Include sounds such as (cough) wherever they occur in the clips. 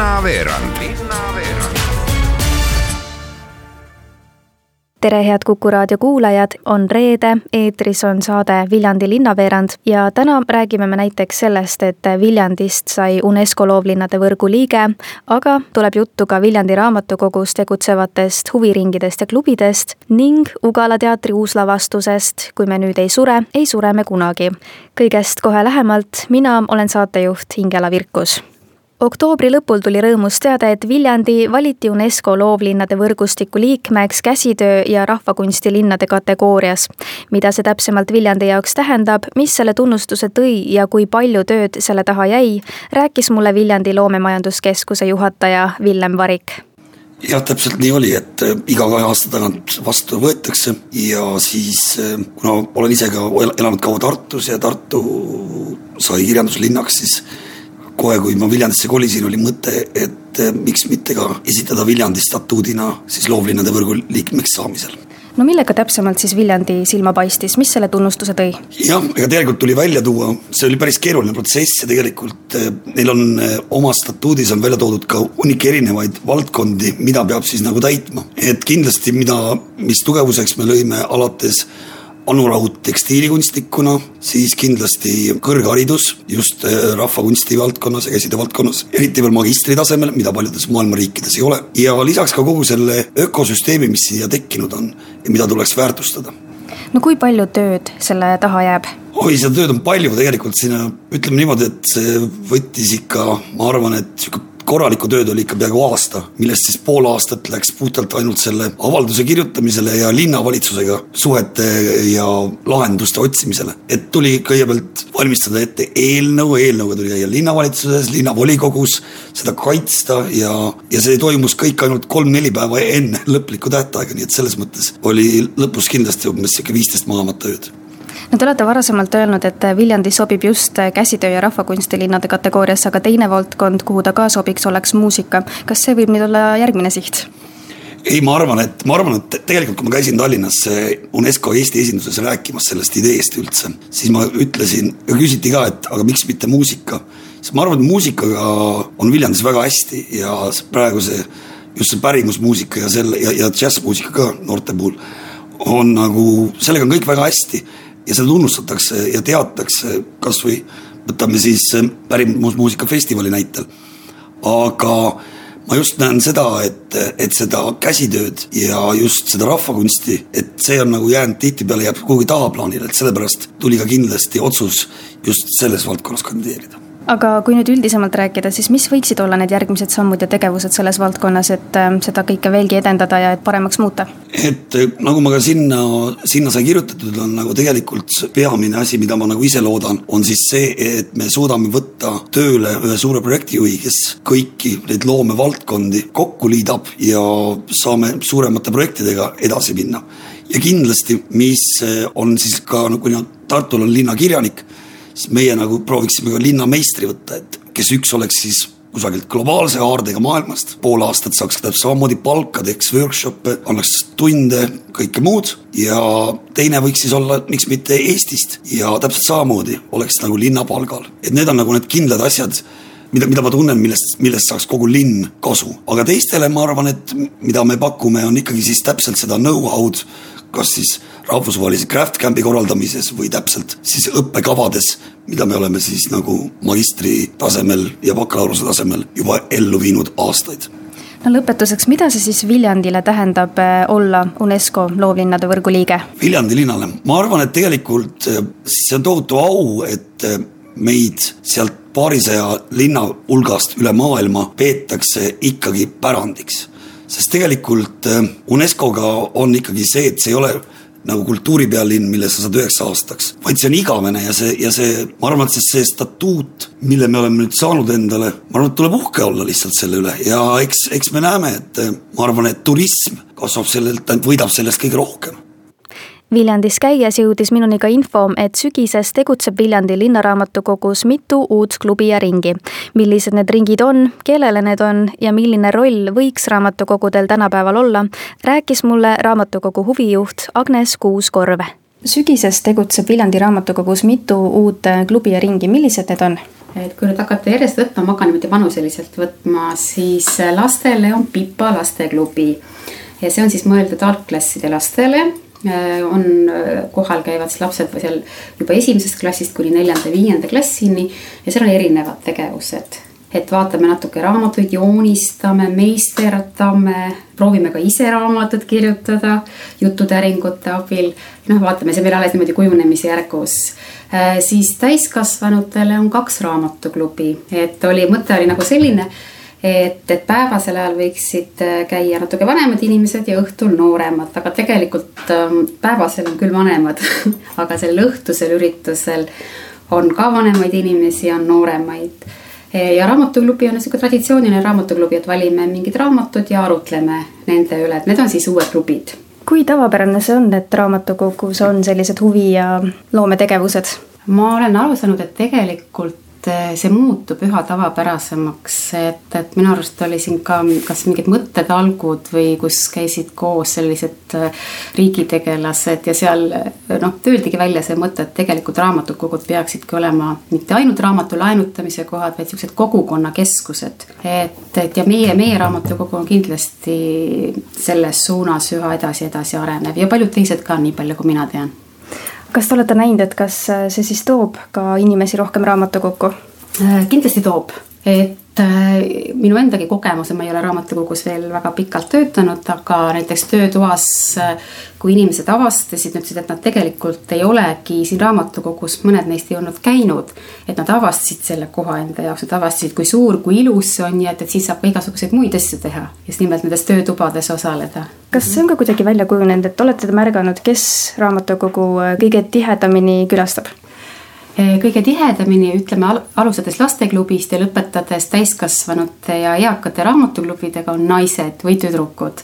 linnaveerand tere, head Kuku raadio kuulajad, on reede, eetris on saade Viljandi linnaveerand ja täna räägime me näiteks sellest, et Viljandist sai UNESCO loovlinnade võrgu liige, aga tuleb juttu ka Viljandi raamatukogus tegutsevatest huviringidest ja klubidest ning Ugala teatri uuslavastusest. Kui me nüüd ei sure, ei sure me kunagi. kõigest kohe lähemalt, mina olen saatejuht Ingela Virkus oktoobri lõpul tuli rõõmus teade, et Viljandi valiti UNESCO loovlinnade võrgustiku liikmeks käsitöö ja rahvakunstilinnade kategoorias. mida see täpsemalt Viljandi jaoks tähendab, mis selle tunnustuse tõi ja kui palju tööd selle taha jäi, rääkis mulle Viljandi loomemajanduskeskuse juhataja Villem Varik jah, täpselt nii oli, et äh, iga kahe aasta tagant vastu võetakse ja siis äh, kuna olen ise ka elanud kaua Tartus ja Tartu sai kirjanduslinnaks, siis kohe, kui ma Viljandisse kolisin, oli mõte, et eh, miks mitte ka esitada Viljandi statuudina siis loovlinnade võrgu liikmeks saamisel no millega täpsemalt siis Viljandi silma paistis, mis selle tunnustuse tõi? jah, ega tegelikult tuli välja tuua, see oli päris keeruline protsess ja tegelikult eh, neil on eh, oma statuudis on välja toodud ka hunnik erinevaid valdkondi, mida peab siis nagu täitma. et kindlasti, mida, mis tugevuseks me lõime alates Anu Raud tekstiilikunstnikuna, siis kindlasti kõrgharidus just äh, rahvakunsti valdkonnas ja käside valdkonnas, eriti veel magistritasemel, mida paljudes maailma riikides ei ole. ja lisaks ka kogu selle ökosüsteemi, mis siia tekkinud on ja mida tuleks väärtustada no kui palju tööd selle taha jääb? oi, seda tööd on palju tegelikult, sinna ütleme niimoodi, et see võttis ikka, ma arvan, et sihuke korralikku tööd oli ikka peaaegu aasta, millest siis pool aastat läks puhtalt ainult selle avalduse kirjutamisele ja linnavalitsusega suhete ja lahenduste otsimisele. et tuli kõigepealt valmistada ette eelnõu, eelnõuga tuli käia linnavalitsuses, linnavolikogus, seda kaitsta ja, ja see toimus kõik ainult kolm-neli päeva enne lõplikku tähtaega, nii et selles mõttes oli lõpus kindlasti umbes sihuke viisteist mahamata ööd no te olete varasemalt öelnud, et Viljandi sobib just käsitöö ja rahvakunstilinnade kategooriasse, aga teine valdkond, kuhu ta ka sobiks, oleks muusika. kas see võib nüüd olla järgmine siht? ei, ma arvan, et ma arvan, et tegelikult kui ma käisin Tallinnas UNESCO Eesti esinduses rääkimas sellest ideest üldse, siis ma ütlesin ja küsiti ka, et aga miks mitte muusika. siis ma arvan, et muusikaga on Viljandis väga hästi ja praegu see just see pärimusmuusika ja selle ja, ja džässmuusika ka noorte puhul on nagu, sellega on kõik väga hästi ja seda tunnustatakse ja teatakse, kasvõi võtame siis pärimusmuusika festivali näitel. aga ma just näen seda, et, et seda käsitööd ja just seda rahvakunsti, et see on nagu jäänud tihtipeale jääb kuhugi tahaplaanile, et sellepärast tuli ka kindlasti otsus just selles valdkonnas kandideerida aga kui nüüd üldisemalt rääkida, siis mis võiksid olla need järgmised sammud ja tegevused selles valdkonnas, et äh, seda kõike veelgi edendada ja et paremaks muuta? et äh, nagu ma ka sinna, sinna sai kirjutatud, on nagu tegelikult peamine asi, mida ma nagu ise loodan, on siis see, et me suudame võtta tööle ühe suure projektijuhi, kes kõiki neid loomevaldkondi kokku liidab ja saame suuremate projektidega edasi minna. ja kindlasti, mis äh, on siis ka, kuna Tartul on linnakirjanik siis meie nagu prooviksime ka linnameistri võtta, et kes üks oleks siis kusagilt globaalse haardega maailmast, pool aastat saaks täpselt samamoodi palka, teeks workshop'e, annaks tunde, kõike muud. Ja teine võiks siis olla, miks mitte Eestist. Ja täpselt samamoodi oleks nagu linna palgal. et need on nagu need kindlad asjad, mida, mida ma tunnen, millest, millest saaks kogu linn kasu, aga teistele ma arvan, et mida me pakume, on ikkagi siis täpselt seda know-how'd, kas siis rahvusvahelise craft camp'i korraldamises või täpselt siis õppekavades, mida me oleme siis nagu magistri tasemel ja bakalaureuse tasemel juba ellu viinud aastaid no lõpetuseks, mida see siis Viljandile tähendab eh, olla UNESCO loovlinnade võrgu liige? Viljandi linnale, ma arvan, et tegelikult eh, see on tohutu au, et eh, meid sealt paarisaja linna hulgast üle maailma peetakse ikkagi pärandiks. Sest tegelikult UNESCO-ga on ikkagi see, et see ei ole nagu kultuuripealinn, mille sa saad üheks aastaks, vaid see on igavene ja see, ja see, ma arvan, et see, see statuut, mille me oleme nüüd saanud endale, ma arvan, et tuleb uhke olla lihtsalt selle üle. Ja eks, eks me näeme, et ma arvan, et turism kasvab sellelt, võidab sellest kõige rohkem Viljandis käies jõudis minuni ka info, et sügises tegutseb Viljandi linnaraamatukogus mitu uut klubi ja ringi. millised need ringid on, kellele need on ja milline roll võiks raamatukogudel tänapäeval olla, rääkis mulle raamatukogu huvijuht Agnes Kuuskorv. sügises tegutseb Viljandi raamatukogus mitu uut klubi ja ringi, millised need on? et kui nüüd hakata järjest võtma, ma hakkan niimoodi vanuseliselt võtma, siis lastele on Pipa lasteklubi ja see on siis mõeldud algklasside lastele Äh, on, äh, kohal käivad siis lapsed või seal juba esimesest klassist kuni neljanda-viienda klassini ja seal on erinevad tegevused. et vaatame natuke raamatuid, joonistame, meisterdame, proovime ka ise raamatut kirjutada jututäringute abil. noh, vaatame, see meil alles niimoodi kujunemise järgus äh, siis täiskasvanutele on kaks raamatuklubi, et oli, mõte oli nagu selline et, et päevasel ajal võiksid äh, käia natuke vanemad inimesed ja õhtul nooremad, aga tegelikult ähm, päevasel on küll vanemad (laughs) aga sellel õhtusel üritusel on ka vanemaid inimesi, on nooremaid. ja raamatuklubi on niisugune traditsiooniline raamatuklubi, et valime mingid raamatud ja arutleme nende üle, et need on siis uued klubid. kui tavapärane see on, et raamatukogus on sellised huvi ja loometegevused? ma olen aru saanud, et tegelikult Eh, see muutub üha tavapärasemaks, et, et minu arust oli siin ka kas mingid mõttetalgud või kus käisid koos sellised eh, riigitegelased ja seal noh, öeldigi välja see mõte, et tegelikult raamatukogud peaksidki olema mitte ainult raamatu laenutamise kohad, vaid siuksed kogukonnakeskused. et, et ja meie, meie raamatukogu on kindlasti selles suunas üha edasi, edasi arenev ja paljud teised ka, nii palju kui mina tean kas te olete näinud, et kas see siis toob ka inimesi rohkem raamatukokku? Äh, kindlasti toob, et Äh, minu endagi kogemus, ma ei ole raamatukogus veel väga pikalt töötanud, aga näiteks töötoas, äh, kui inimesed avastasid, ütlesid, et nad tegelikult ei olegi siin raamatukogus, mõned neist ei olnud käinud. et nad avastasid selle koha enda jaoks, nad avastasid, kui suur, kui ilus see on ja et, et siis saab ka igasuguseid muid asju teha. just nimelt nendes töötubades osaleda. kas see on ka kuidagi välja kujunenud, et olete te märganud, kes raamatukogu äh, kõige tihedamini külastab? Eh, kõige tihedamini, ütleme alustades lasteklubist ja lõpetades täiskasvanute ja eakate raamatuklubidega on naised või tüdrukud.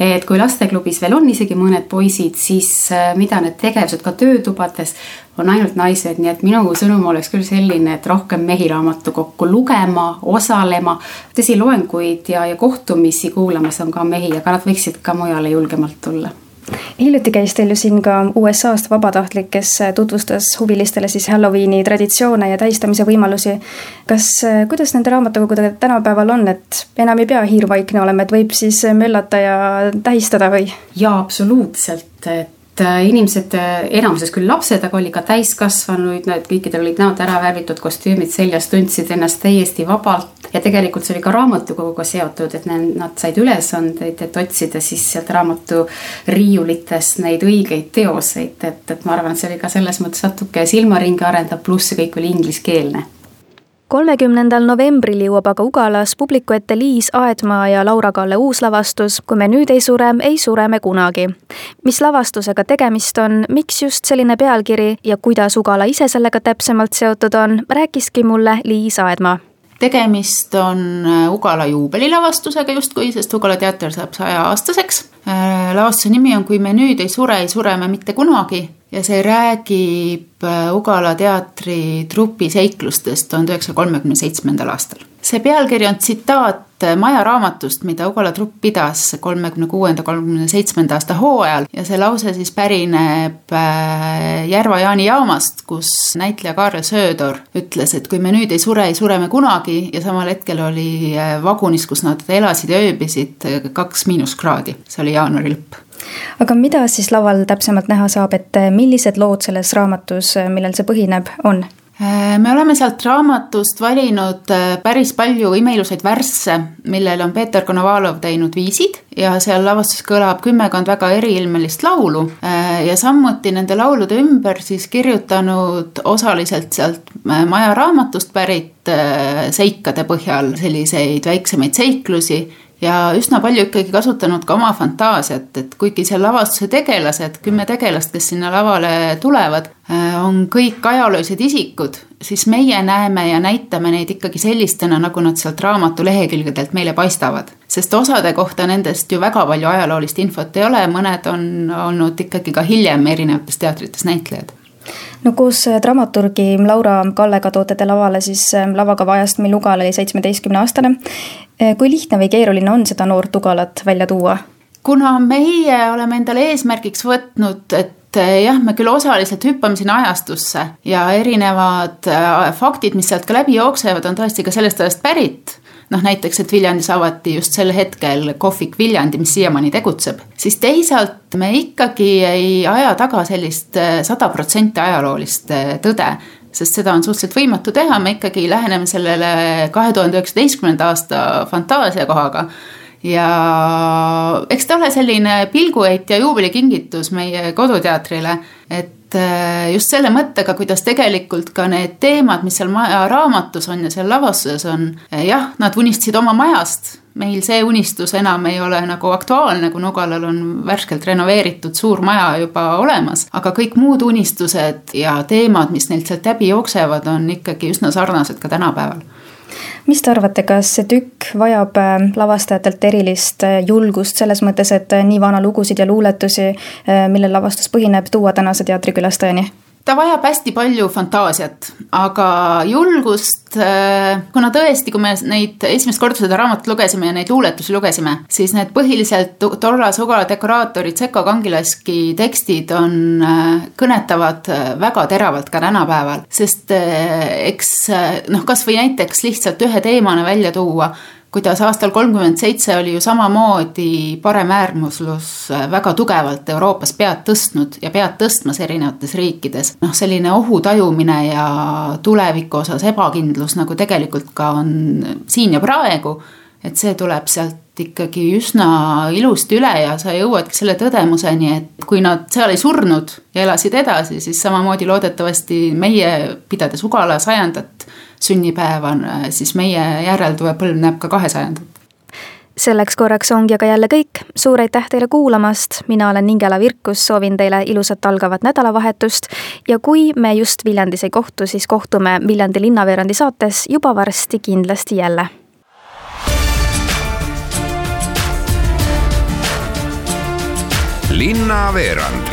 et kui lasteklubis veel on isegi mõned poisid, siis eh, mida need tegevused ka töötubades on ainult naised, nii et minu sõnum oleks küll selline, et rohkem mehi raamatukokku lugema, osalema. tõsi, loenguid ja, ja kohtumisi kuulamas on ka mehi, aga nad võiksid ka mujale julgemalt tulla hiljuti käis teil ju siin ka USA-st vabatahtlik, kes tutvustas huvilistele siis Halloweeni traditsioone ja tähistamise võimalusi. kas, kuidas nende raamatukogudega tänapäeval on, et enam ei pea hiirvaikne olema, et võib siis möllata ja tähistada või? jaa, absoluutselt, et äh, inimesed, äh, enamuses küll lapsed, aga oli ka täiskasvanuid, need kõikidel olid näod ära värvitud, kostüümid seljas, tundsid ennast täiesti vabalt. ja tegelikult see oli ka raamatukoguga seotud, et nad said ülesandeid, et otsida siis sealt raamatu riiulitest neid õigeid teoseid, et, et ma arvan, et see oli ka selles mõttes natuke silmaringi arendav, pluss see kõik oli ingliskeelne kolmekümnendal novembril jõuab aga Ugalas publiku ette Liis Aedmaa ja Laura-Kalle uuslavastus Kui me nüüd ei sure, ei sure me kunagi. mis lavastusega tegemist on, miks just selline pealkiri ja kuidas Ugala ise sellega täpsemalt seotud on, rääkiski mulle Liis Aedmaa tegemist on äh, Ugala juubelilavastusega justkui, sest Ugala teater saab sajaaastaseks. Äh, lavastuse nimi on Kui me nüüd ei sure, ei sure me mitte kunagi ja see räägib äh, Ugala teatri trupi seiklustest tuhande üheksasaja kolmekümne seitsmendal aastal. see pealkiri on tsitaat Maja raamatust, mida Ugala trupp pidas kolmekümne kuuenda, kolmekümne seitsmenda aasta hooajal. Ja see lause siis pärineb äh, Järva-Jaani jaamast, kus näitleja Kaarel Söödor ütles, et kui me nüüd ei sure, ei sure me kunagi ja samal hetkel oli äh, vagunis, kus nad elasid ja ööbisid, kaks miinuskraadi, see oli jaanuari lõpp aga mida siis laval täpsemalt näha saab, et eh, millised lood selles raamatus, eh, millel see põhineb, on? Äh, me oleme sealt raamatust valinud äh, päris palju imeilusaid värsse, millele on Peeter Konovalov teinud viisid ja seal lavastus kõlab kümmekond väga eriilmelist laulu äh, ja samuti nende laulude ümber siis kirjutanud osaliselt sealt maja raamatust pärit seikade põhjal selliseid väiksemaid seiklusi ja üsna palju ikkagi kasutanud ka oma fantaasiat, et kuigi seal lavastuse tegelased, kümme tegelast, kes sinna lavale tulevad, äh, on kõik ajaloolised isikud, siis meie näeme ja näitame neid ikkagi sellistena, nagu nad sealt raamatu lehekülgedelt meile paistavad. sest osade kohta nendest ju väga palju ajaloolist infot ei ole, mõned on olnud ikkagi ka hiljem erinevates teatrites näitlejad no koos dramaturgi Laura Kallega toote te lavale siis äh, lavakava ajast, mil Ugal oli seitsmeteistkümne aastane. Äh, kui lihtne või keeruline on seda noort Ugalat välja tuua? kuna meie oleme endale eesmärgiks võtnud, et äh, jah, me küll osaliselt hüppame sinna ajastusse ja erinevad faktid, mis sealt ka läbi jooksevad, on tõesti ka sellest ajast pärit noh, näiteks, et Viljandis avati just sel hetkel kohvik Viljandi, mis siiamaani tegutseb, siis teisalt me ikkagi ei aja taga sellist äh, sada protsenti ajaloolist äh, tõde sest seda on suhteliselt võimatu teha, me ikkagi läheneme sellele kahe tuhande üheksateistkümnenda aasta fantaasia kohaga. Ja eks ta ole selline pilguheit ja juubelikingitus meie koduteatrile, et äh, just selle mõttega, kuidas tegelikult ka need teemad, mis seal maja raamatus on ja seal lavastuses on, äh, jah, nad unistasid oma majast. meil see unistus enam ei ole nagu aktuaalne, kui Nugalal on värskelt renoveeritud suur maja juba olemas, aga kõik muud unistused ja teemad, mis neilt sealt läbi jooksevad, on ikkagi üsna sarnased ka tänapäeval mis te arvate, kas see tükk vajab äh, lavastajatelt erilist äh, julgust selles mõttes, et äh, nii vana lugusid ja luuletusi, millel lavastus põhineb, tuua tänase teatrikülastajani? Ta vajab hästi palju fantaasiat, aga julgust, äh, kuna tõesti, kui me neid esimest korda seda raamatut lugesime ja neid luuletusi lugesime, siis need põhiliselt Torra Sugala dekoraatori Tseko Kangilaski tekstid on, äh, kõnetavad äh, väga teravalt ka tänapäeval, sest eks noh, kasvõi näiteks lihtsalt ühe teemana välja tuua kuidas aastal kolmkümmend seitse oli ju samamoodi paremäärmuslus väga tugevalt Euroopas pead tõstnud ja pead tõstmas erinevates riikides. noh, selline ohu tajumine ja tuleviku osas ebakindlus nagu tegelikult ka on siin ja praegu, et see tuleb sealt ikkagi üsna ilusti üle ja sa jõuadki selle tõdemuseni, et kui nad seal ei surnud ja elasid edasi, siis samamoodi loodetavasti meie, pidades Ugala sajandat, sünnipäeva, siis meie järeltulev põlv näeb ka kahesajandat. Selleks korraks ongi aga jälle kõik, suur aitäh teile kuulamast, mina olen Ingela Virkus, soovin teile ilusat algavat nädalavahetust. Ja kui me just Viljandis ei kohtu, siis kohtume Viljandi linnaveerandi saates juba varsti kindlasti jälle. linnaveerand